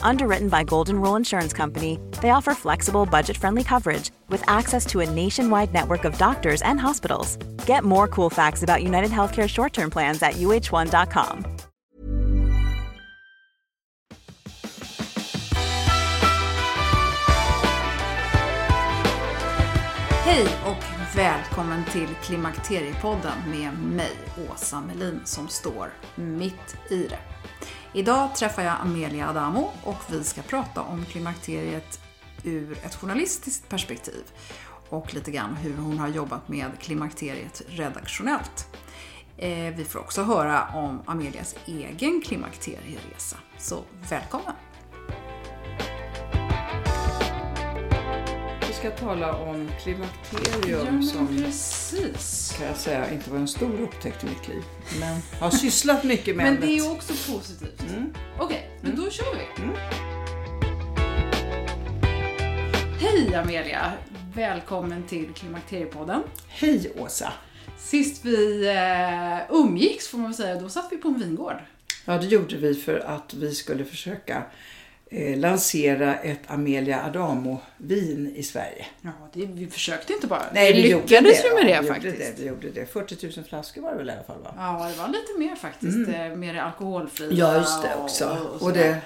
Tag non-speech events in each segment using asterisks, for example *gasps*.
Underwritten by Golden Rule Insurance Company, they offer flexible, budget friendly coverage with access to a nationwide network of doctors and hospitals. Get more cool facts about United Healthcare short term plans at uh1.com. Hej och välkommen till Klimakteriepodden med mig, Åsa Melin, som står mitt i det. Idag träffar jag Amelia Adamo och vi ska prata om klimakteriet ur ett journalistiskt perspektiv och lite grann hur hon har jobbat med klimakteriet redaktionellt. Eh, vi får också höra om Amelias egen klimakterieresa. Så välkommen! Ska tala om klimakterium som precis. kan jag säga inte var en stor upptäckt i mitt liv. Men har sysslat mycket med Men det är också positivt. Okej, men då kör vi. Hej Amelia! Välkommen till Klimakteriepodden. Hej Åsa! Sist vi eh, umgicks får man väl säga, då satt vi på en vingård. Ja, det gjorde vi för att vi skulle försöka eh, lansera ett Amelia Adamo-vin i Sverige. Ja, det, vi försökte inte bara. Nej, vi vi lyckades ju med Ja, det faktiskt. Det, vi gjorde det. 40 000 flaskor var det väl i alla fall va? Ja, det var lite mer faktiskt. eh, Mer alkoholfria. Ja, just det och- också. Och, Och, sådär.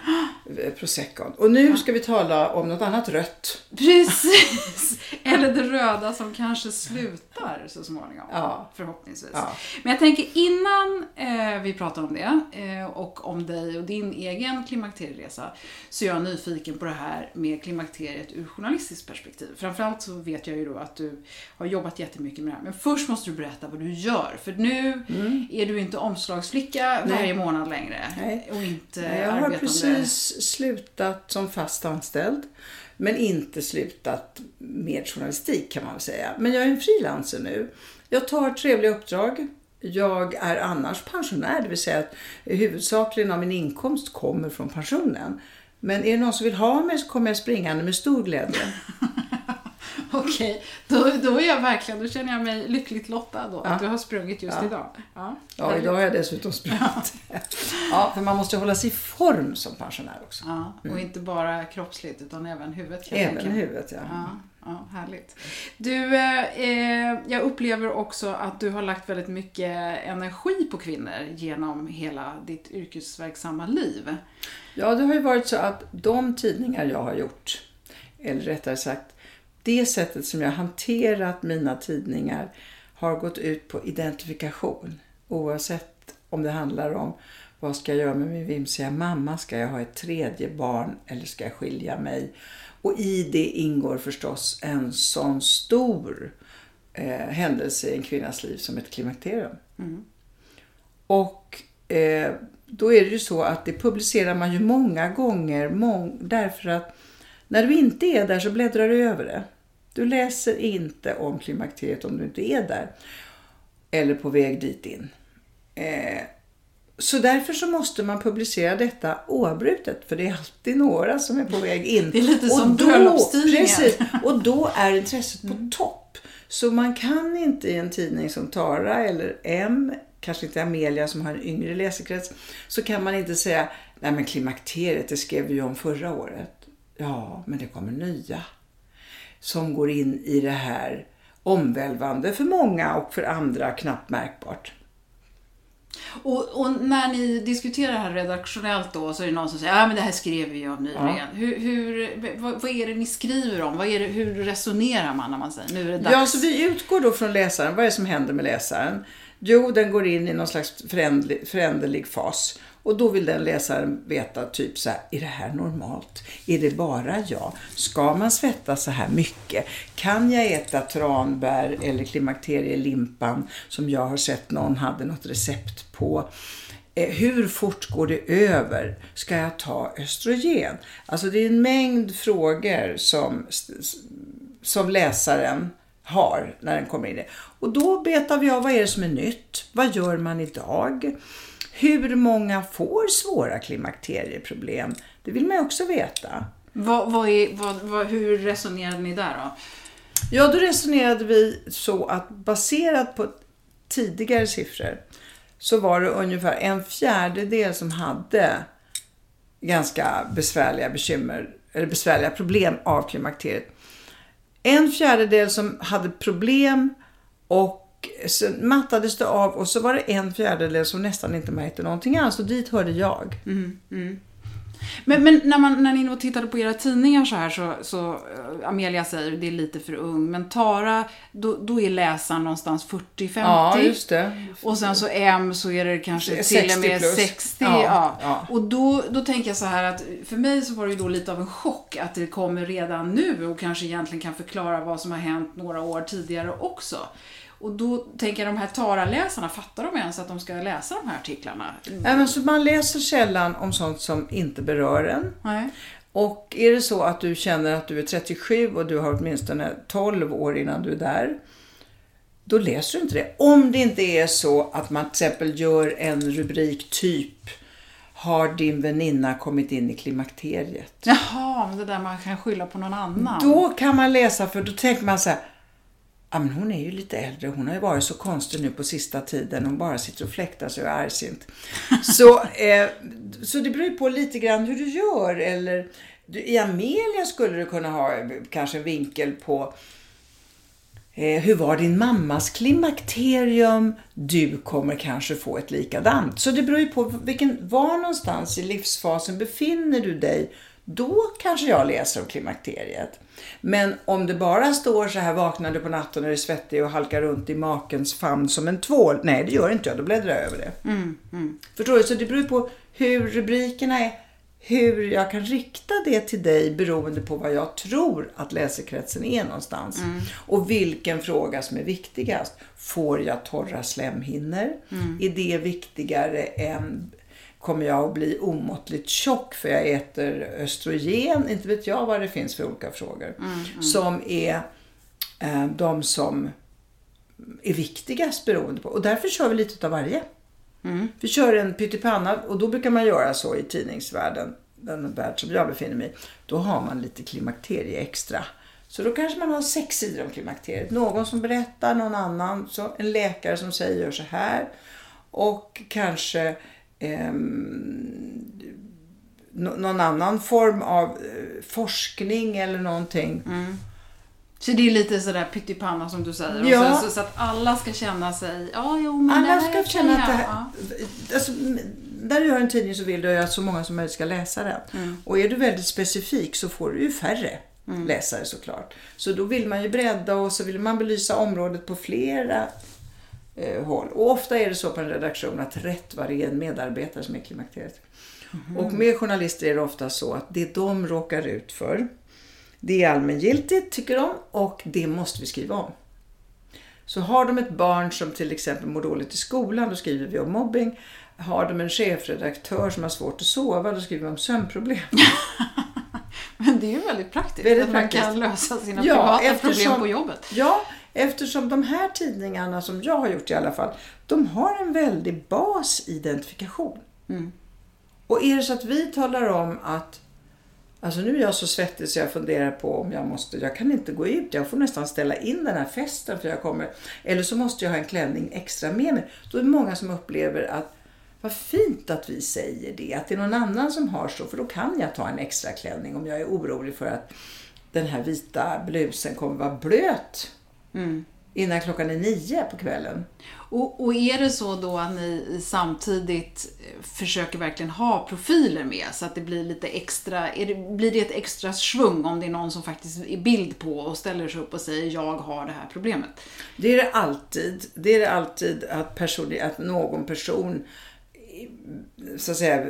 det, eh, proseccon. Och nu ska vi tala om något annat rött. Precis! *laughs* Eller det röda som kanske slutar så småningom. Ja. Förhoppningsvis. Ja. Men jag tänker innan eh, vi pratar om det eh, och om dig och din egen klimakterieresa så är jag nyfiken på det här med klimakteriet ur journalistiskt perspektiv. Framförallt så vet jag ju då att du har jobbat jättemycket med det här. Men först måste du berätta vad du gör. För nu är du inte omslagsflicka varje månad längre. Nej. Och inte Jag har precis slutat som fast anställd. Men inte slutat med journalistik kan man väl säga. Men jag är en frilanser nu. Jag tar trevliga uppdrag. Jag är annars pensionär, det vill säga att huvudsakligen av min inkomst kommer från pensionen. Men är det någon som vill ha mig så kommer jag springande med stor glädje. *laughs* *laughs* Okej, då, då är jag verkligen, då känner jag mig lyckligt lottad då, att Ja. du har sprungit just Ja. idag. Ja, Ja, idag har jag dessutom sprungit. Ja, *laughs* för man måste hålla sig i form som pensionär också. Ja, och inte bara kroppsligt utan även huvudet Mm. Även tänka huvudet, ja. Ja, ja, härligt. Du, eh, eh, jag upplever också att du har lagt väldigt mycket energi på kvinnor genom hela ditt yrkesverksamma liv. Ja, det har ju varit så att de tidningar jag har gjort, eller rättare sagt det sättet som jag hanterat mina tidningar har gått ut på identifikation. Oavsett om det handlar om vad ska jag göra med min vimsiga mamma? Ska jag ha ett tredje barn eller ska jag skilja mig? Och i det ingår förstås en sån stor eh, händelse i en kvinnas liv som ett klimakterium. Och eh, då är det ju så att det publicerar man ju många gånger mång, därför att när du inte är där så bläddrar du över det. Du läser inte om klimakteriet om du inte är där. Eller på väg dit in. Eh, så därför så måste man publicera detta oavbrutet. För det är alltid några som är på väg in. Det är lite Och som. Precis. Och då är intresset på topp. Så man kan inte i en tidning som Tara eller M kanske inte Amelia som har en yngre läsekrets, så kan man inte säga nej men klimakteriet det skrev vi ju om förra året. Ja, men det kommer nya som går in i det här omvälvande för många och för andra knappt märkbart. Och, och, när ni diskuterar det här redaktionellt då så är det någon som säger ja men det här skrev vi ju om nyligen. Ja. Hur, hur, vad, vad, är det ni skriver om? Vad är det, hur resonerar man när man säger nu är det dags? Ja, så vi utgår då från läsaren. Vad är det som händer med läsaren? Jo, den går in i någon slags föränderlig fas. Och då vill den läsaren veta typ så här, är det här normalt? Är det bara jag? Ska man svettas så här mycket? Kan jag äta tranbär eller klimakterielimpan som jag har sett någon hade något recept på? Eh, hur fort går det över? Ska jag ta östrogen? Alltså det är en mängd frågor som, som läsaren har när den kommer in i det. Och då betar vi av vad är det som är nytt? Vad gör man idag? Hur många får svåra klimakterieproblem? Det vill man ju också veta. Vad, vad är, vad, hur resonerade ni där då? Ja, då resonerade vi så att baserat på tidigare siffror så var det ungefär en fjärdedel som hade ganska besvärliga bekymmer eller besvärliga problem av klimakteriet. En fjärdedel som hade problem och så mattades det av och så var det en fjärdedel som nästan inte märkte någonting alls och dit hörde jag. Mm, mm. Men, men, när, man, när ni då tittade på era tidningar så här så, så uh, Amelia säger det är lite för ung, men Tara, då, då är läsaren någonstans 40-50. Ja, just det. Och sen så M så är det kanske till och med plus. 60. Ja, ja. ja, Och då, då tänker jag så här att för mig så var det ju då lite av en chock att det kommer redan nu och kanske egentligen kan förklara vad som har hänt några år tidigare också. Och då tänker jag de här Tara-läsarna, fattar de ens att de ska läsa de här artiklarna? Mm. så man läser sällan om sånt som inte berör en. Nej. Och är det så att du känner att du är 37 och du har åtminstone 12 år innan du är där, då läser du inte det. Om det inte är så att man till exempel gör en rubrik typ har din väninna kommit in i klimakteriet? Jaha, men det där man kan skylla på någon annan. Då kan man läsa, för då tänker man så här, Ja, men hon är ju lite äldre. Hon har ju varit så konstig nu på sista tiden. Hon bara sitter och fläktar sig och är argsint. *laughs* så, eh, så det beror ju på lite grann hur du gör. Eller I Amelia skulle du kunna ha kanske en vinkel på eh, hur var din mammas klimakterium? Du kommer kanske få ett likadant. Så det beror ju på vilken, var någonstans i livsfasen befinner du dig då kanske jag läser om klimakteriet. Men om det bara står så här vaknar du på natten och är svettig och halkar runt i makens famn som en tvål. Nej, det gör inte jag. Då bläddrar jag över det. Mm, mm. Förstår du? Så det beror på hur rubrikerna är. Hur jag kan rikta det till dig beroende på vad jag tror att läsekretsen är någonstans. Mm. Och vilken fråga som är viktigast. Får jag torra slemhinnor? Mm. Är det viktigare än kommer jag att bli omåttligt tjock för jag äter östrogen. Inte vet jag vad det finns för olika frågor. Mm, mm. Som är eh, de som är viktigast beroende på. Och därför kör vi lite av varje. Mm. Vi kör en pyttipanna och då brukar man göra så i tidningsvärlden, den värld som jag befinner mig i. Då har man lite klimakterie extra. Så då kanske man har sex sidor om klimakteriet. Någon som berättar, någon annan, så en läkare som säger gör så här. Och kanske eh, någon annan form av eh, forskning eller någonting. Mm. Så det är lite sådär pyttipanna som du säger. Ja. Så, så, att alla ska känna sig, ja jo men Alla det ska känna att det här, ja. alltså, där du gör en tidning så vill du att så många som möjligt ska läsa den. Mm. Och är du väldigt specifik så får du ju färre mm. läsare såklart. Så då vill man ju bredda och så vill man belysa området på flera eh, håll. Och ofta är det så på en redaktion att rätt är en medarbetare som är klimakteriet. Mm. Och med journalister är det ofta så att det de råkar ut för, det är allmängiltigt tycker de och det måste vi skriva om. Så har de ett barn som till exempel mår dåligt i skolan, då skriver vi om mobbing. Har de en chefredaktör som har svårt att sova, då skriver vi om sömnproblem. *laughs* Men det är ju väldigt praktiskt väldigt att praktiskt. man kan lösa sina ja, privata eftersom, problem på jobbet. Ja, Eftersom de här tidningarna, som jag har gjort i alla fall, de har en väldig basidentifikation. Mm. Och är det så att vi talar om att Alltså nu är jag så svettig så jag funderar på om jag måste, jag kan inte gå ut. Jag får nästan ställa in den här festen för jag kommer, eller så måste jag ha en klänning extra med mig. Då är det många som upplever att vad fint att vi säger det, att det är någon annan som har så, för då kan jag ta en extra klänning om jag är orolig för att den här vita blusen kommer vara blöt mm. innan klockan är nio på kvällen. Och, och, är det så då att ni samtidigt eh, försöker verkligen ha profiler med så att det blir lite extra, det, blir det ett extra svung om det är någon som faktiskt är bild på och ställer sig upp och säger jag har det här problemet? Det är det alltid. Det är det alltid att, person, att någon person så att säga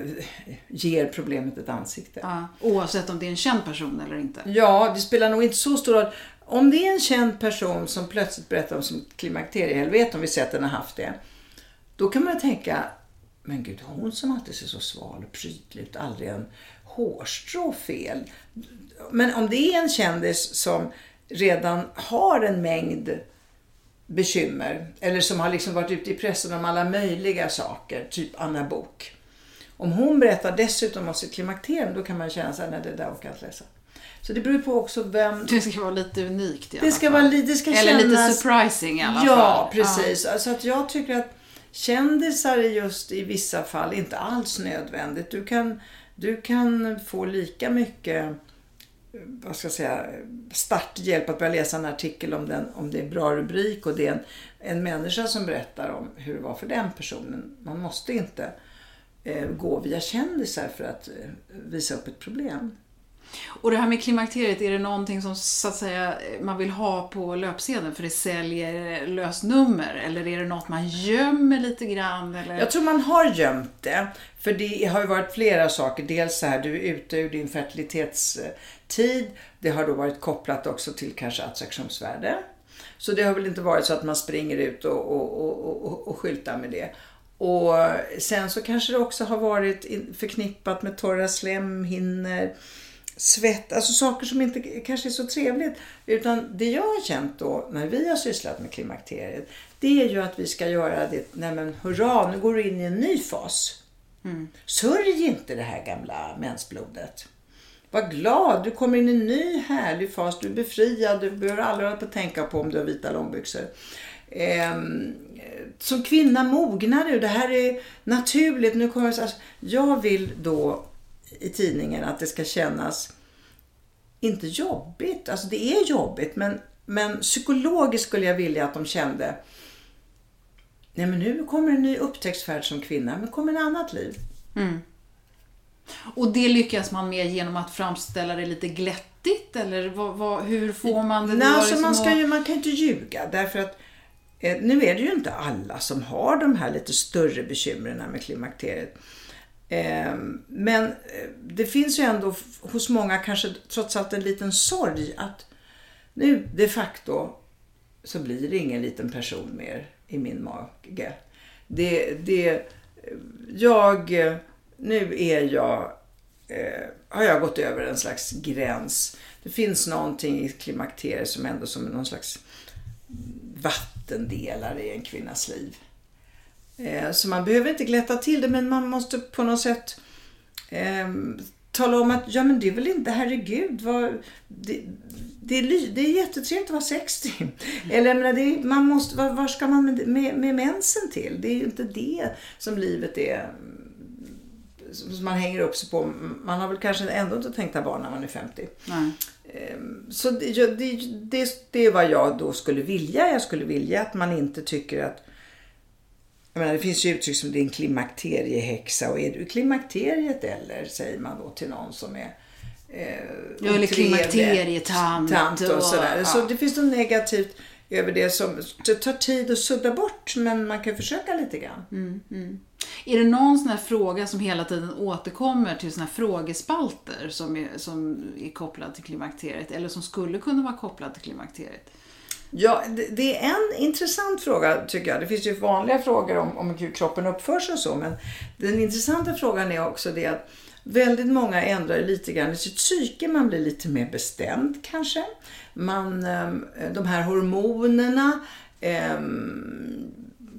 ger problemet ett ansikte. Ja, oavsett om det är en känd person eller inte. Ja, det spelar nog inte så stor roll. Om det är en känd person som plötsligt berättar om sitt klimakteriehelvete, om vi säger att den har haft det. Då kan man tänka, men gud hon som alltid ser så sval och prydlig ut, aldrig en hårstrå fel. Men om det är en kändis som redan har en mängd bekymmer. Eller som har liksom varit ute i pressen om alla möjliga saker. Typ Anna Bok. Om hon berättar dessutom om sitt klimakterium då kan man känna sig nej det där orkar jag inte läsa. Så det beror på också vem... Det ska vara lite unikt i alla det ska fall. Vara, det ska Eller kännas... lite surprising i alla ja, fall. Ja, precis. Ja. Alltså att jag tycker att kändisar är just i vissa fall inte alls nödvändigt. Du kan, du kan få lika mycket vad ska jag säga, starthjälp att börja läsa en artikel om, den, om det är en bra rubrik och det är en, en människa som berättar om hur det var för den personen. Man måste inte eh, gå via kändisar för att eh, visa upp ett problem. Och det här med klimakteriet, är det någonting som så att säga man vill ha på löpsedeln för det säljer lösnummer? Eller är det något man gömmer lite grann? Eller? Jag tror man har gömt det. För det har ju varit flera saker. Dels så här, du är ute ur din fertilitetstid. Det har då varit kopplat också till kanske attraktionsvärde. Så det har väl inte varit så att man springer ut och, och, och, och, och skyltar med det. Och sen så kanske det också har varit förknippat med torra slemhinnor svett, alltså saker som inte kanske är så trevligt. Utan det jag har känt då när vi har sysslat med klimakteriet, det är ju att vi ska göra det, nej men hurra, nu går du in i en ny fas. Mm. Sörj inte det här gamla mensblodet. Var glad, du kommer in i en ny härlig fas, du är befriad, du behöver aldrig på att tänka på om du har vita långbyxor. Ehm, som kvinna mognar du, det här är naturligt. Nu kommer, alltså, jag vill då i tidningen att det ska kännas, inte jobbigt, alltså det är jobbigt, men, men psykologiskt skulle jag vilja att de kände, nej men nu kommer en ny upptäcktsfärd som kvinna, men kommer ett annat liv. Mm. Och det lyckas man med genom att framställa det lite glättigt eller vad, vad, hur får man det? Nej, alltså man, ska ju, man kan inte ljuga därför att eh, nu är det ju inte alla som har de här lite större bekymren med klimakteriet. Ehm, men eh, det finns ju ändå hos många kanske trots allt en liten sorg att nu de facto så blir det ingen liten person mer i min mage. Det, det, jag, nu är jag, eh, har jag gått över en slags gräns. Det finns någonting i klimakteriet som ändå som någon slags vattendelare i en kvinnas liv. Eh, så man behöver inte glätta till det men man måste på något sätt eh, tala om att ja men det är väl inte, herregud, vad, det, det, är, det är jättetrevligt att vara 60. Eller menar, är, man måste, var, var ska man med, med, med mensen till? Det är ju inte det som livet är som man hänger upp sig på. Man har väl kanske ändå inte tänkt ha barn när man är 50. Nej. Ehm, så det, det, det, det är vad jag då skulle vilja. Jag skulle vilja att man inte tycker att jag menar, det finns ju uttryck som en klimakteriehäxa och är du klimakteriet eller? Säger man då till någon som är eh, Ja, eller klimakterietant. Tant och, och sådär. Ja. Så det finns något negativt över det som det tar tid att sudda bort men man kan försöka lite grann. Mm, mm. Är det någon sån här fråga som hela tiden återkommer till såna här frågespalter som är, som är kopplad till klimakteriet eller som skulle kunna vara kopplad till klimakteriet? Ja, det är en intressant fråga tycker jag. Det finns ju vanliga frågor om, om hur kroppen uppför sig och så. Men den intressanta frågan är också det att väldigt många ändrar lite grann i sitt psyke. Man blir lite mer bestämd kanske. Man, ehm, de här hormonerna eh,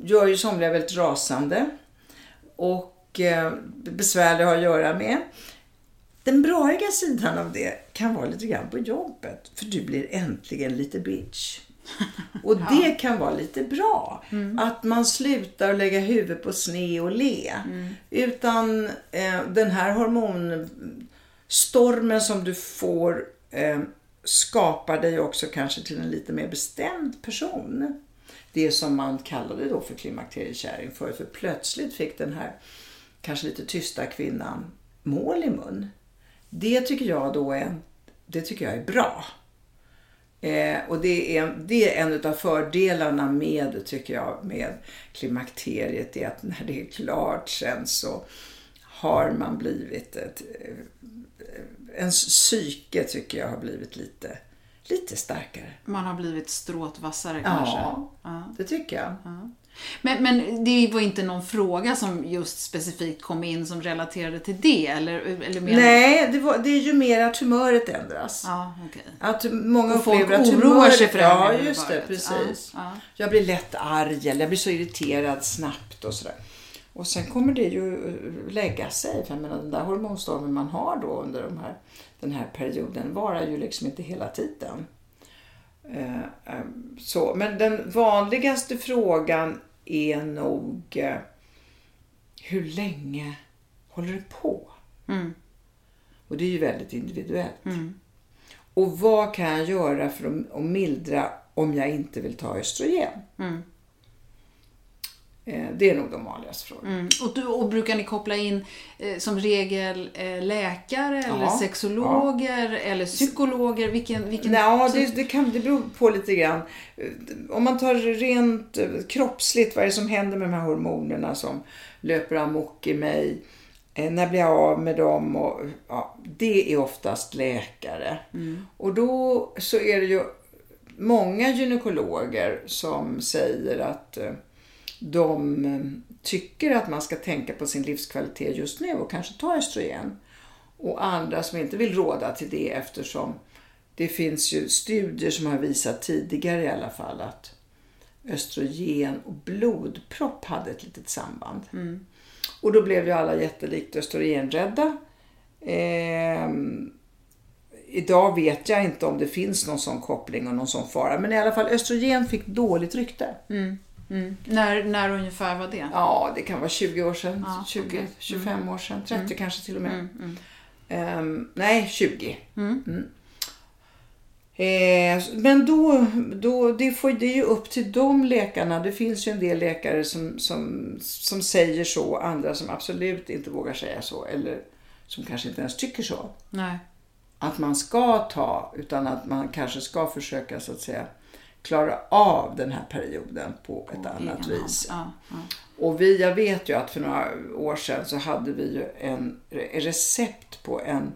gör ju somliga väldigt rasande. Och eh, besvärliga att göra med. den braiga sidan av det kan vara lite grann på jobbet. För du blir äntligen lite bitch. *laughs* Och det kan vara lite bra. Att man slutar lägga huvudet på sne och le. Utan eh, den här hormonstormen som du får eh, skapar dig också kanske till en lite mer bestämd person. Det som man kallade då för klimakteriekärring förut. För plötsligt fick den här kanske lite tysta kvinnan mål i mun. Det tycker jag då är, det tycker jag är bra. Eh, och det är, det är en av fördelarna med, tycker jag, med klimakteriet. är att när det är klart sen så har man blivit ett... eh, Ens psyke tycker jag har blivit lite, lite starkare. Man har blivit stråtvassare kanske. Ja, Ja. det tycker jag. Men, men det var inte någon fråga som just specifikt kom in som relaterade till det? Eller, eller mer... Nej, det, var, det är ju mer att humöret ändras. Ja, okej. Att många Och folk att oroar humöret... sig för det Ja, just det. Precis. Ja, ja. Jag blir lätt arg eller jag blir så irriterad snabbt och sådär. Och sen kommer det ju lägga sig. För jag menar, den där hormonstormen man har då under de här, den här perioden varar ju liksom inte hela tiden. Eh, eh, så. Men den vanligaste frågan är nog eh, hur länge håller det på? Och det är ju väldigt individuellt. Och vad kan jag göra för att, mildra om jag inte vill ta östrogen? Eh, Det är nog de vanligaste frågorna. Mm. Och, du, och brukar ni koppla in eh, som regel eh, läkare eller Ja, sexologer eller psykologer? Vilken, vilken Ja, så- det, det, kan, det beror på lite grann. Eh, Om man tar rent eh, kroppsligt, vad är det som händer med de här hormonerna som löper amok i mig? Eh, När blir jag av med dem? Och, ja, det är oftast läkare. Och då så är det ju många gynekologer som säger att eh, de eh, tycker att man ska tänka på sin livskvalitet just nu och kanske ta östrogen. Och andra som inte vill råda till det eftersom det finns ju studier som har visat tidigare i alla fall att östrogen och blodpropp hade ett litet samband. Och då blev ju alla jättelikt östrogenrädda. Ehm, idag vet jag inte om det finns någon sån koppling och någon sån fara. Men i alla fall östrogen fick dåligt rykte. När, när ungefär var det? Ja, det kan vara 20 år sedan, Ja, 20, okej. 25 år sedan, 30 kanske till och med. Ehm, nej, 20. Mm. Eh, men då, då det, får, det är ju upp till de läkarna. Det finns ju en del läkare som, som, som säger så, andra som absolut inte vågar säga så. Eller som kanske inte ens tycker så. Nej. Att man ska ta, utan att man kanske ska försöka så att säga klara av den här perioden på ett annat egen vis. Ja, ja. Och vi, jag vet ju att för några år sedan så hade vi ju en re- recept på en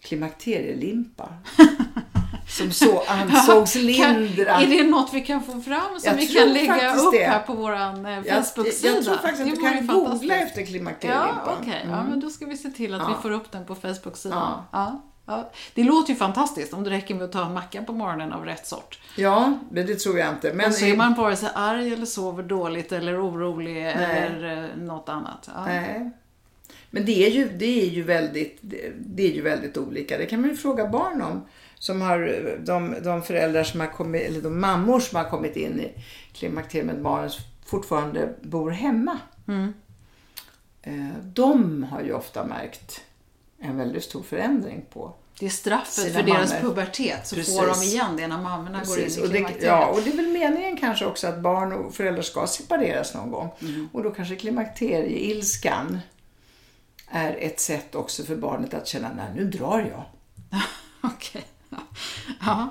klimakterielimpa. *laughs* som så ansågs lindra. Kan, är det något vi kan få fram som Jag vi kan lägga upp det. här på våran eh, jag, Facebook-sida? jag tror faktiskt att Det du vore kan googla efter klimakterielimpan. Ja, okej. Ja, men då ska vi se till att vi Ja. får upp den på Facebook-sidan. Ja. Ja. Det låter ju fantastiskt om det räcker med att ta en macka på morgonen av rätt sort. Ja, men det tror jag inte. Men och så är man vare sig arg eller sover dåligt eller orolig eller eh, något annat. Ja. Nej. Men det är, ju, det, är ju väldigt, det- är ju väldigt olika. Det kan man ju fråga barn om. Som har, de, de föräldrar som har kommit, eller de mammor som har kommit in i klimakteriet med barnen fortfarande bor hemma. Eh, De har ju ofta märkt en väldigt stor förändring på Det är straffet för deras mammor. pubertet. Så Precis. får de igen det när mammorna går in Precis, i klimakteriet. ja, och det är väl meningen kanske också att barn och föräldrar ska separeras någon gång. Mm. Och då kanske klimakterieilskan är ett sätt också för barnet att känna, nej nu drar jag. *laughs* Okej. Ja. ja.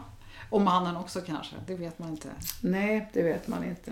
Och mannen också kanske. Det vet man inte. Nej, det vet man inte.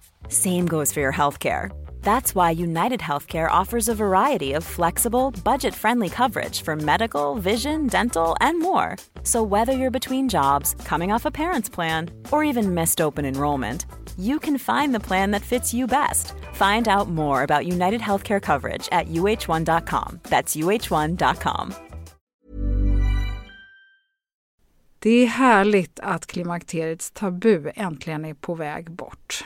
Same goes for your healthcare. That's why United Healthcare offers a variety of flexible, budget friendly coverage for medical, vision, dental, and more. So, whether you're between jobs, coming off a parent's plan, or even missed open enrollment, you can find the plan that fits you best. Find out more about United Healthcare coverage at uh1.com. That's uh1.com. Det är härligt att klimakteriets tabu äntligen är på väg bort.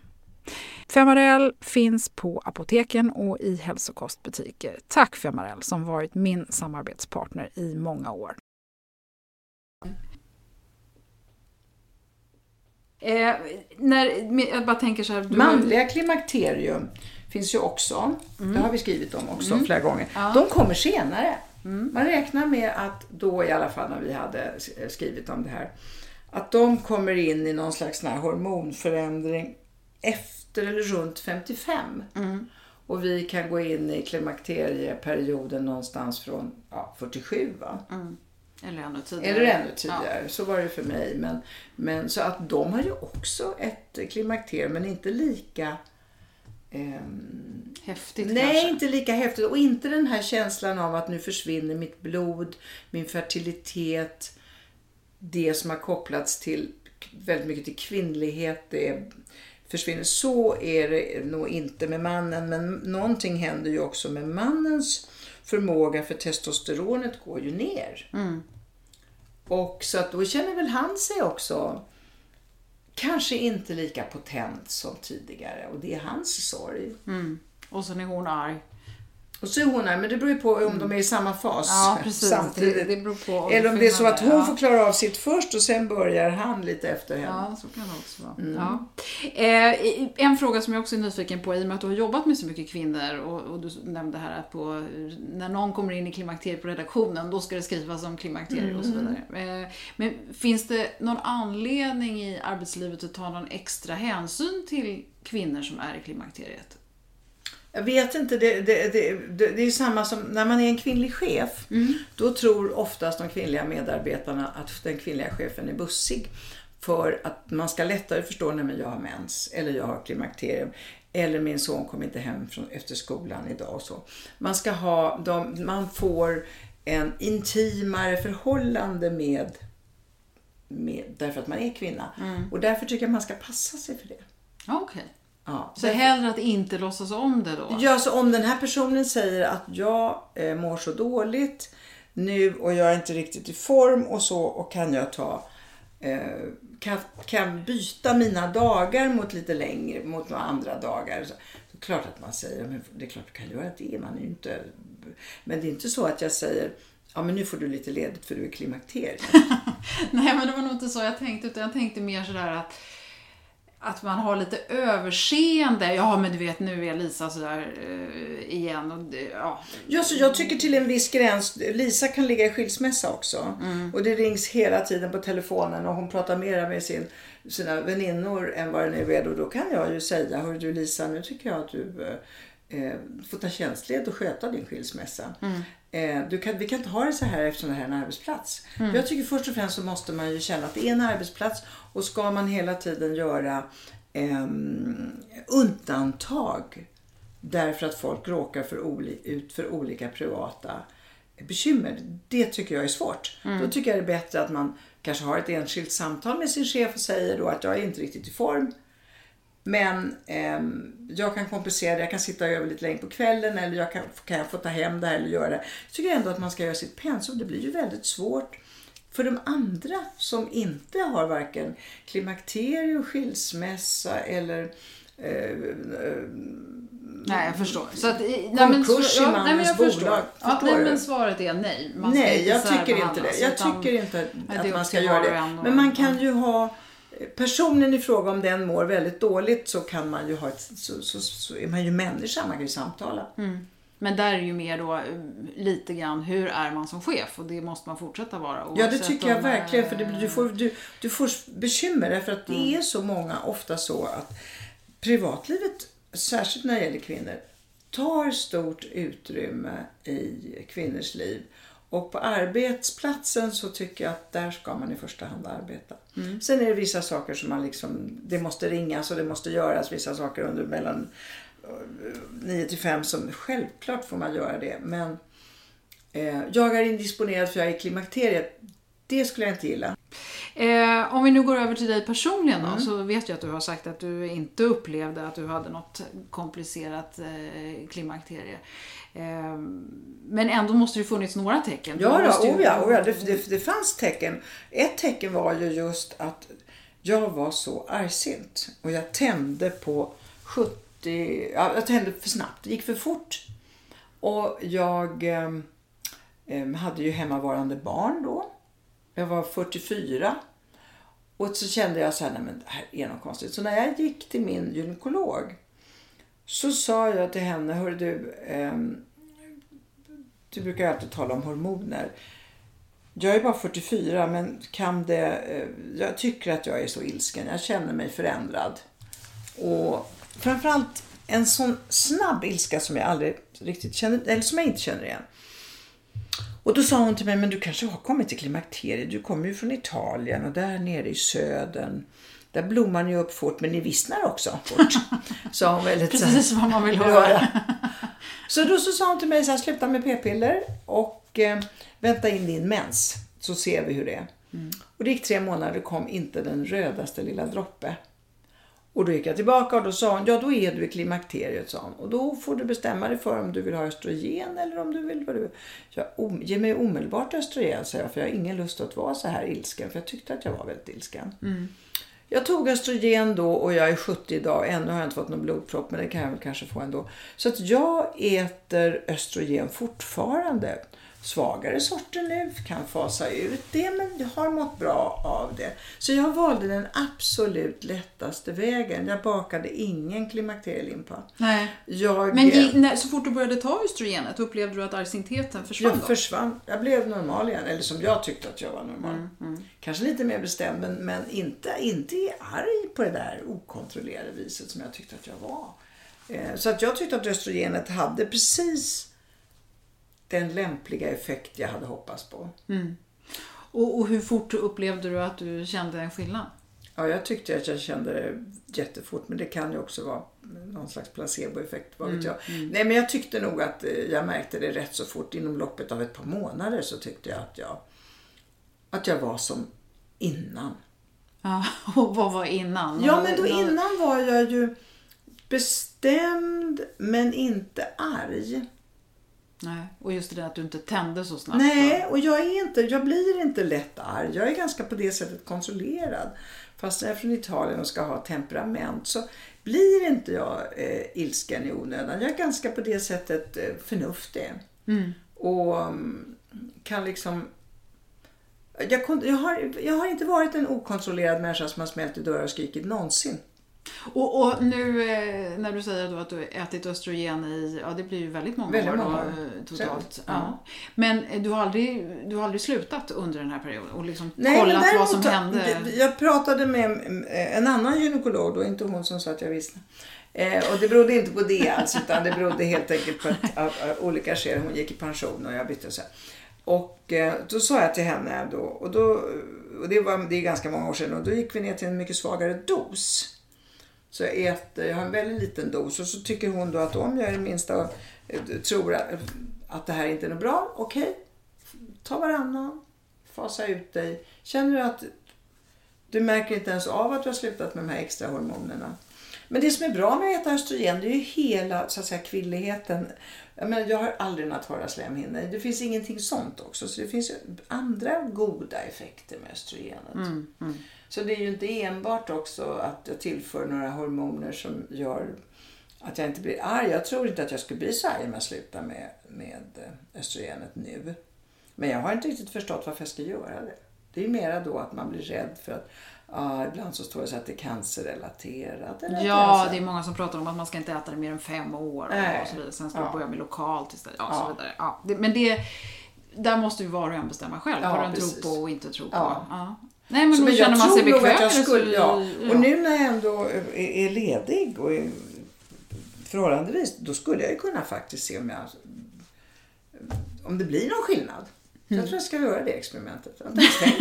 Femarel finns på apoteken och i hälsokostbutiker. Tack Femarel som varit min samarbetspartner i många år. Eh, när, jag bara tänker så här. Manliga klimakterium finns ju också. Det har vi skrivit om också flera gånger. De kommer senare. Man räknar med att då i alla fall när vi hade skrivit om det här. Att de kommer in i någon slags sån här hormonförändring efter eller runt 55. Och vi kan gå in i klimakterieperioden någonstans från ja, 47. Va? Eller ännu tidigare. Eller ännu tidigare. Så var det för mig. Men, men så att de har ju också ett klimakterium men inte lika ehm, Häftigt Nej, kanske. inte lika häftigt. Och inte den här känslan av att nu försvinner mitt blod, min fertilitet, det som har kopplats till väldigt mycket till kvinnlighet. Det försvinner. Så är det nog inte med mannen. Men någonting händer ju också med mannens förmåga för testosteronet går ju ner. Och så att då känner väl han sig också kanske inte lika potent som tidigare. Och det är hans sorg. Och sen är hon arg. Och så är hon här, men det beror ju på om de är i samma fas Ja, precis. samtidigt. Det- det på Eller om det är så att hon ja. får klara av sitt först och sen börjar han lite efter henne. Ja, så kan det också vara. Ja. Eh, en fråga som jag också är nyfiken på, i och med att du har jobbat med så mycket kvinnor och, och du nämnde här att på, när någon kommer in i klimakteriet på redaktionen, då ska det skrivas om klimakteriet och så vidare. Eh, men finns det någon anledning i arbetslivet att ta någon extra hänsyn till kvinnor som är i klimakteriet? Jag vet inte, det, det, det, det, är samma som när man är en kvinnlig chef. Då tror oftast de kvinnliga medarbetarna att den kvinnliga chefen är bussig. För att man ska lättare förstå när jag har mens eller jag har klimakterium. Eller min son kom inte hem från, efter skolan idag och så. Man ska ha, de, man får en intimare förhållande med, med därför att man är kvinna. Och därför tycker jag man ska passa sig för det. Okej. Ja, Så hellre att inte låtsas om det då? Ja, så om den här personen säger att jag eh, mår så dåligt nu och jag är inte riktigt i form och så och kan jag ta eh, kan, kan byta mina dagar mot lite längre, mot några andra dagar. Så, så klart att man säger, men det är klart du kan göra det. Man är inte, men det är inte så att jag säger, ja men nu får du lite ledigt för du är klimakteriet. *laughs* Nej, men det var nog inte så jag tänkte, utan jag tänkte mer sådär att att man har lite överseende. Ja, men du vet, nu är Lisa sådär uh, igen. Och ja. Ja, så jag tycker till en viss gräns. Lisa kan ligga i skilsmässa också. Och det rings hela tiden på telefonen och hon pratar mera med sin, sina väninnor än vad det nu är. Och då kan jag ju säga, hör du Lisa, nu tycker jag att du eh, får ta tjänstled och sköta din skilsmässa. eh, du kan, vi kan inte ha det så här eftersom det här är en arbetsplats. Mm. Jag tycker först och främst så måste man ju känna att det är en arbetsplats och ska man hela tiden göra ehm, undantag därför att folk råkar för oli- ut för olika privata bekymmer. Det tycker jag är svårt. Då tycker jag det är bättre att man kanske har ett enskilt samtal med sin chef och säger då att jag är inte riktigt i form. Men ehm, jag kan kompensera det. Jag kan sitta över lite längre på kvällen eller jag kan, kan jag få ta hem det här eller göra det. Jag tycker ändå att man ska göra sitt pensum. Det blir ju väldigt svårt för de andra som inte har varken klimakterium, skilsmässa eller eh, Nej, jag förstår. Så att, nej, men, Konkurs i ja, nej, mannens jag förstår. bolag. Ja, Förstår nej, men svaret är nej. Nej, jag tycker inte det. Jag utan- tycker inte att upp man ska göra det. Men man kan ju ha personen i fråga om den mår väldigt dåligt så kan man ju ha ett, så, så, så är man ju människa, man kan ju samtala. Mm. Men där är ju mer då eh, lite grann hur är man som chef och det måste man fortsätta vara. Ja det tycker jag om, verkligen för eh, det, du, får, du, du får bekymmer därför att det är så många, ofta så att privatlivet, särskilt när det gäller kvinnor, tar stort utrymme i kvinnors liv. Och på arbetsplatsen så tycker jag att där ska man i första hand arbeta. Sen är det vissa saker som man liksom, det måste ringas och det måste göras vissa saker under mellan 9 till 5 som självklart får man göra det. Men eh, jag är indisponerad för jag är i klimakteriet. Det skulle jag inte gilla. Eh, om vi nu går över till dig personligen då, Mm. så vet jag att du har sagt att du inte upplevde att du hade något komplicerat eh, klimakterie. Eh, men ändå måste det funnits några tecken. Ja, då, ju- oh ja, oh ja det, det, det fanns tecken. Ett tecken var ju just att jag var så argsint och jag tände på 70, ja, jag tände för snabbt, det gick för fort. Och jag ehm, ehm, hade ju hemmavarande barn då. Jag var 44. Och så kände jag så här, nej men det här är något konstigt. Så när jag gick till min gynekolog så sa jag till henne, hör du, eh, du brukar ju alltid tala om hormoner. Jag är bara 44 men kan det, eh, jag tycker att jag är så ilsken. Jag känner mig förändrad. Och framförallt en sån snabb ilska som jag aldrig riktigt känner, eller som jag inte känner igen. Och då sa hon till mig, men du kanske har kommit till klimakteriet. Du kommer ju från Italien och där nere i södern. Där blommar ni upp fort, men ni vissnar också fort. *laughs* Sa hon väldigt Precis vad man vill höra. *laughs* så då så sa hon till mig så här, sluta med p-piller och eh, vänta in din mens så ser vi hur det är. Och det gick tre månader, det kom inte den rödaste lilla droppe. Och då gick jag tillbaka och då sa hon, ja då är du i klimakteriet sa hon. Och då får du bestämma dig för om du vill ha östrogen eller om du vill vad du jag, Ge mig omedelbart östrogen sa jag för jag har ingen lust att vara så här ilsken för jag tyckte att jag var väldigt ilsken. Jag tog östrogen då och jag är 70 idag. Ännu har jag inte fått någon blodpropp men det kan jag väl kanske få ändå. Så att jag äter östrogen fortfarande. Svagare sorter nu, kan fasa ut det men jag har mått bra av det. Så jag valde den absolut lättaste vägen. Jag bakade ingen klimakterielimpa. Nej. Jag, Men gick, när, så fort du började ta östrogenet, upplevde du att argsintheten försvann jag försvann. Jag blev normal igen. Eller som jag tyckte att jag var normal. Mm, Kanske lite mer bestämd men, men inte, inte arg på det där okontrollerade viset som jag tyckte att jag var. Eh, Så att jag tyckte att östrogenet hade precis den lämpliga effekt jag hade hoppats på. Och, och hur fort upplevde du att du kände en skillnad? Ja, jag tyckte att jag kände det jättefort men det kan ju också vara någon slags placeboeffekt, vad vet jag. Nej men jag tyckte nog att eh, jag märkte det rätt så fort. Inom loppet av ett par månader så tyckte jag att jag, att jag var som innan. Ja, *laughs* och vad var innan? Ja men då innan var jag ju bestämd men inte arg. Nej, och just det där att du inte tände så snabbt. Nej, och jag, är inte, jag blir inte lätt arg. Jag är ganska på det sättet kontrollerad. Fast jag är från Italien och ska ha temperament så blir inte jag eh, ilsken i onödan. Jag är ganska på det sättet eh, förnuftig. Och mm, kan liksom... Jag, jag, har, jag har inte varit en okontrollerad människa som har smält i dörrar och skrikit någonsin. Och, och nu eh, när du säger då att du ätit östrogen i, ja det blir ju väldigt många Väldigt år då, många eh, totalt. Ja. ja. Men eh, du har, aldrig, du har aldrig slutat under den här perioden och liksom Nej, kollat vad som hände? Jag pratade med en annan gynekolog, då inte hon som sa att jag visste. Eh, och det berodde inte på det alls utan det berodde helt enkelt på att av, av olika skäl. Hon gick i pension och jag bytte så här. Och eh, då sa jag till henne då, och, då, och det, var, det är ganska många år sedan, och då gick vi ner till en mycket svagare dos. Så jag äter, jag har en väldigt liten dos och så tycker hon då att om jag är det minsta och eh, tror att, att det här inte är något bra, okej, okay, ta varannan, fasa ut dig. Känner du att du märker inte ens av att du har slutat med de här extra hormonerna. Men det som är bra med att äta östrogen det är ju hela så att säga, kvinnligheten. Jag, menar, jag har aldrig några torra slemhinnor. Det finns ingenting sånt också. Så det finns andra goda effekter med östrogenet. Mm, mm. Så det är ju inte enbart också att jag tillför några hormoner som gör att jag inte blir arg. Jag tror inte att jag skulle bli så arg om jag slutar med, med östrogenet nu. Men jag har inte riktigt förstått varför jag ska göra det. Det är mera då att man blir rädd för att Ja, ibland så står det så att det är cancerrelaterat. Eller ja, det är många som pratar om att man ska inte äta det mer än fem år. Och så vidare. Sen ska ja. man börja med lokalt istället. Ja, ja. Så vidare. Ja, det, men det, där måste ju var och en bestämma själv ja, vad den tror på och inte tror på. Ja. Nej, men så, men känner man sig bekväm jag skulle, ja. Och nu när jag ändå är, är ledig och är förhållandevis, då skulle jag ju kunna faktiskt se om jag om det blir någon skillnad. Mm. Jag tror jag ska göra det experimentet. Jag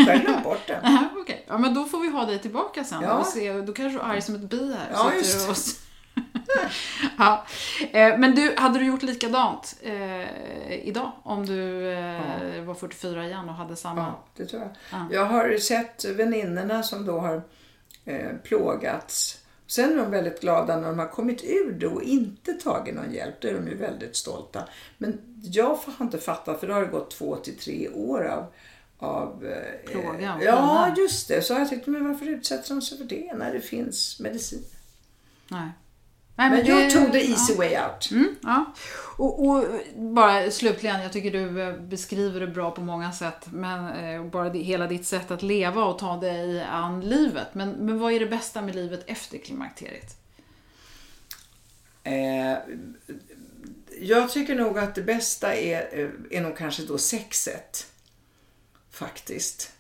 har glömt bort det. *laughs* okay. Ja, men då får vi ha dig tillbaka sen. Ja. Och se, då kanske du är arg som ett bi här. Ja, just det. *laughs* ja. Eh, men du, hade du gjort likadant eh, idag? Om du eh, ja. var 44 igen och hade samma? Ja, det tror jag. Ja. Jag har sett väninnorna som då har eh, plågats Sen är de väldigt glada när de har kommit ur det och inte tagit någon hjälp. Då är de ju väldigt stolta. Men jag har inte fattat, för då har det gått två till tre år av av eh, Plåga, ja, just det. Så har jag tyckt, men varför utsätter de sig för det när det finns medicin? Nej. Nej, men, men jag tog the easy ja. way out. Mm, ja. och, och, bara slutligen, jag tycker du eh, beskriver det bra på många sätt. Men eh, bara det, hela ditt sätt att leva och ta dig an livet. Men, men vad är det bästa med livet efter klimakteriet? Eh, jag tycker nog att det bästa är, eh, är nog kanske då sexet. Faktiskt.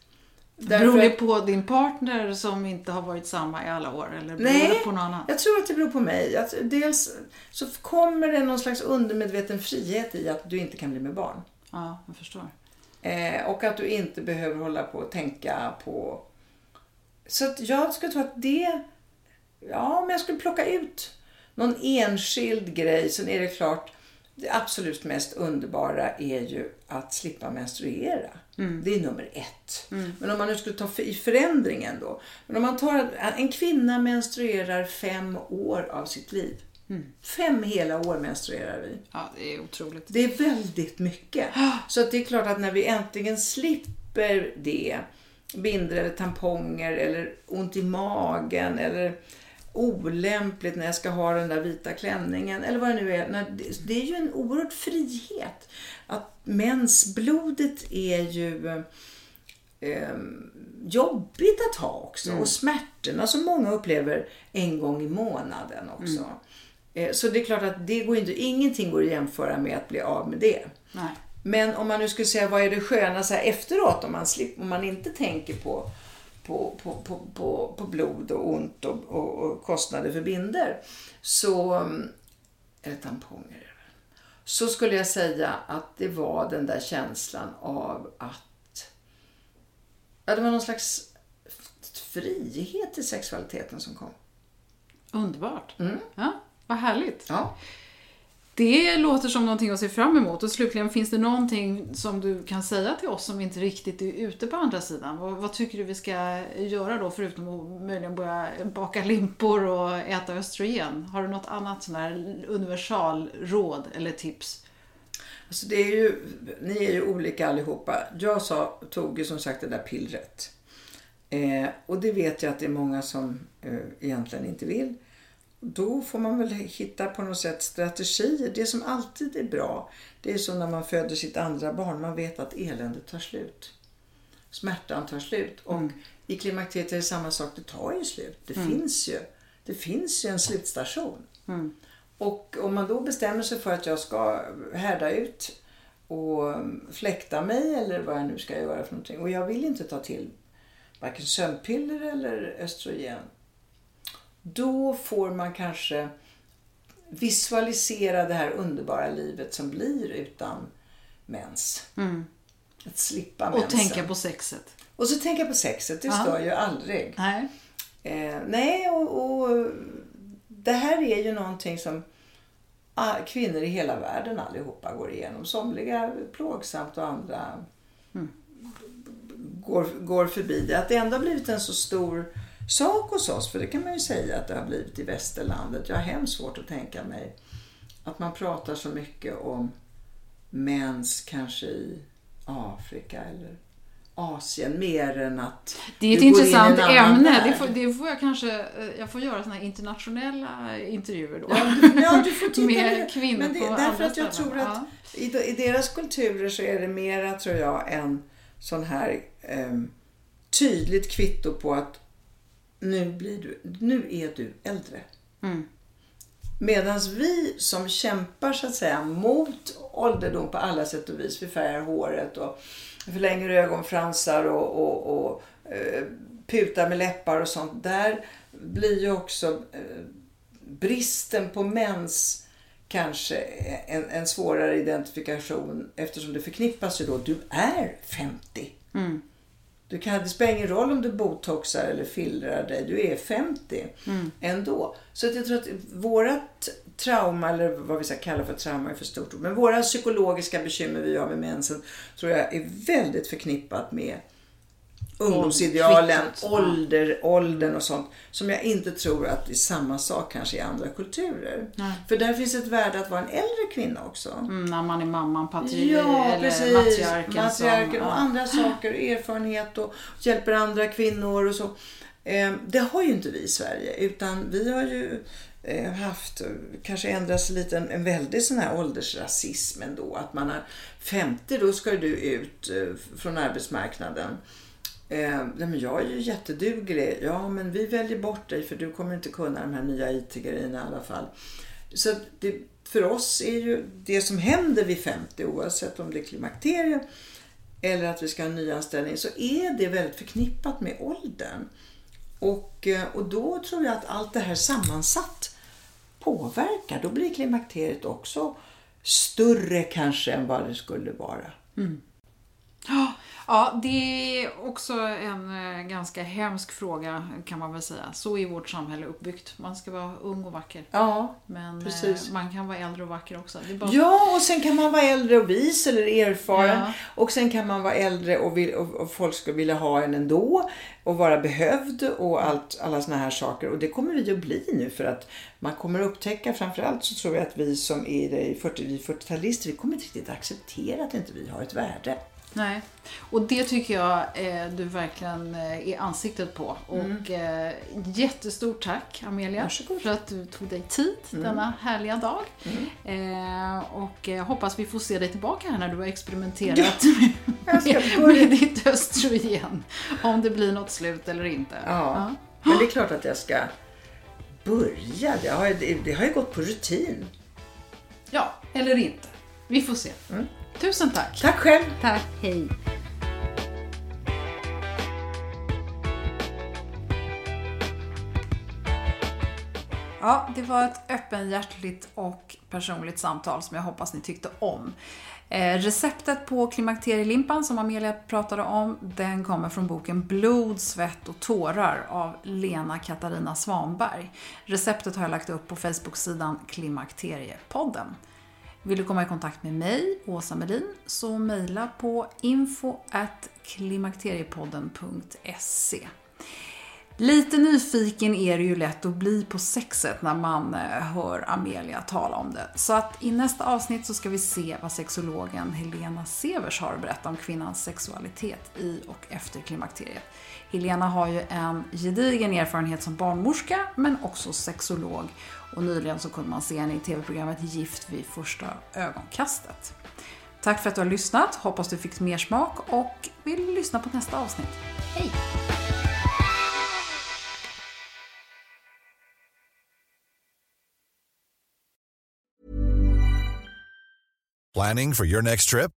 Därför... Beror det på din partner som inte har varit samma i alla år? Eller beror Nej, det på någon annan? jag tror att det beror på mig. Att dels så kommer det någon slags undermedveten frihet i att du inte kan bli med barn. Ja, jag förstår. Eh, och att du inte behöver hålla på och tänka på... Så att jag skulle tro att det... Ja, om jag skulle plocka ut någon enskild grej så är det klart det absolut mest underbara är ju att slippa menstruera. Mm. Det är nummer ett. Mm. Men om man nu skulle ta i förändringen då. Men om man tar en kvinna menstruerar fem år av sitt liv. Mm. Fem hela år menstruerar vi. Ja, det är otroligt. Det är väldigt mycket. *gasps* Så att det är klart att när vi äntligen slipper det, bindor eller tamponger eller ont i magen eller olämpligt när jag ska ha den där vita klänningen eller vad det nu är. Det är ju en oerhörd frihet. Att mensblodet är ju eh, jobbigt att ha också mm. och smärtorna som många upplever en gång i månaden också. Mm. Eh, så det är klart att det går inte, ingenting går att jämföra med att bli av med det. Nej. Men om man nu skulle säga vad är det sköna så här efteråt om man, slipper, om man inte tänker på på, på, på, på, på blod och ont och, och, och kostnader för binder så, eller tamponger, så skulle jag säga att det var den där känslan av att ja, det var någon slags frihet i sexualiteten som kom. Underbart. Mm. Ja, vad härligt. Ja. Det låter som någonting att se fram emot. Och slutligen, finns det någonting som du kan säga till oss som inte riktigt är ute på andra sidan? Vad, vad tycker du vi ska göra då, förutom att möjligen börja baka limpor och äta östrogen? Har du något annat sån här universalråd eller tips? Alltså det är ju, ni är ju olika allihopa. Jag sa, tog ju som sagt det där pillret. Eh, och det vet jag att det är många som eh, egentligen inte vill då får man väl hitta på något sätt strategier. Det som alltid är bra, det är som när man föder sitt andra barn. Man vet att eländet tar slut. Smärtan tar slut. Och mm. i klimakteriet är det samma sak, det tar ju slut. Det, mm. finns, ju, det finns ju en slutstation. Mm. Och om man då bestämmer sig för att jag ska härda ut och fläkta mig eller vad jag nu ska göra för någonting. Och jag vill inte ta till varken sömnpiller eller östrogen då får man kanske visualisera det här underbara livet som blir utan mens. Att slippa Mm. Och mensen. tänka på sexet. Och så tänka på sexet, det Ja. stör ju aldrig. Nej. Eh, nej, och, och det här är ju någonting som ah, kvinnor i hela världen allihopa går igenom. Somliga plågsamt och andra går, går förbi det. Att det ändå har blivit en så stor sak hos oss, för det kan man ju säga att det har blivit i västerlandet. Jag har hemskt svårt att tänka mig att man pratar så mycket om mens kanske i Afrika eller Asien mer än att Det är ett in intressant annan ämne. Det får, det får jag kanske... eh, Jag får göra såna här internationella intervjuer då. Ja, du, ja, du får *laughs* titta Med kvinnor Men det, på Därför att jag ställen. tror att i, i deras kulturer så är det mera, tror jag, en sån här em, tydligt kvitto på att nu, blir du, nu är du äldre. Mm. Medan vi som kämpar så att säga mot ålderdom på alla sätt och vis, vi färgar håret och förlänger ögonfransar och, och, och eh, putar med läppar och sånt. Där blir ju också eh, bristen på mens kanske en, en svårare identifikation eftersom det förknippas ju då, du är 50. Du kan, det spelar ingen roll om du botoxar eller fillrar dig, du är 50 ändå. Så att jag tror att vårat trauma, eller vad vi ska kalla för trauma är för stort men våra psykologiska bekymmer vi har med mensen tror jag är väldigt förknippat med ungdomsidealen, ålder, åldern och sånt. Som jag inte tror att det är samma sak kanske i andra kulturer. För där finns ett värde att vara en äldre kvinna också. Mm, när man är mamman, patri Ja, eller precis. matriarken. Matriarken som, och ja. andra saker, erfarenhet och hjälper andra kvinnor och så. Eh, Det har ju inte vi i Sverige utan vi har ju eh, haft, kanske ändrats lite, en, en väldig sån här åldersrasism ändå. Att man är 50, då ska du ut eh, från arbetsmarknaden. Eh, nej, men jag är ju jätteduglig. Ja, men vi väljer bort dig för du kommer inte kunna de här nya IT-grejerna i alla fall. Så det, för oss är ju det som händer vid 50, oavsett om det är klimakterium eller att vi ska ha en nyanställning, så är det väldigt förknippat med åldern. Och, eh, och då tror jag att allt det här sammansatt påverkar. Då blir klimakteriet också större kanske än vad det skulle vara. Ja, Ja, det är också en eh, ganska hemsk fråga kan man väl säga. Så är vårt samhälle uppbyggt. Man ska vara ung och vacker. Ja, Men precis. eh, man kan vara äldre och vacker också. Bara... Ja, och sen kan man vara äldre och vis eller erfaren. Ja. Och sen kan man vara äldre och, vill, och, och folk ska vilja ha en ändå. Och vara behövd och allt, alla såna här saker. Och det kommer vi att bli nu för att man kommer att upptäcka, framförallt så tror jag att vi som är i 40, vi 40-talister, vi kommer inte riktigt acceptera att inte vi har ett värde. Nej. Och det tycker jag eh, du verkligen eh, är ansiktet på. Och eh, jättestort tack Amelia Varsågod. för att du tog dig tid denna härliga dag. Eh, och eh, hoppas vi får se dig tillbaka här när du har experimenterat *laughs* Jag med, med ditt östrogen. Om det blir något slut eller inte. Ja. Men det är klart att jag ska börja. Det har, det, det har ju gått på rutin. ja, eller inte. Vi får se. Tusen tack. Tack själv. Tack, hej. Ja, det var ett öppenhjärtligt och personligt samtal som jag hoppas ni tyckte om. Eh, receptet på klimakterielimpan som Amelia pratade om, den kommer från boken Blod, svett och tårar av Lena Katarina Svanberg. Receptet har jag lagt upp på Facebook-sidan Klimakteriepodden. Vill du komma i kontakt med mig, Åsa Melin, så mejla på info klimakteriepodden.se. Lite nyfiken är det ju lätt att bli på sexet när man eh, hör Amelia tala om det. Så att i nästa avsnitt så ska vi se vad sexologen Helena Severs har att berätta om kvinnans sexualitet i och efter klimakteriet. Helena har ju en gedigen erfarenhet som barnmorska men också sexolog och nyligen så kunde man se henne i tv-programmet Gift vid första ögonkastet. Tack för att du har lyssnat, hoppas du fick mer smak och vill lyssna på nästa avsnitt. Hej! Planning for your next trip?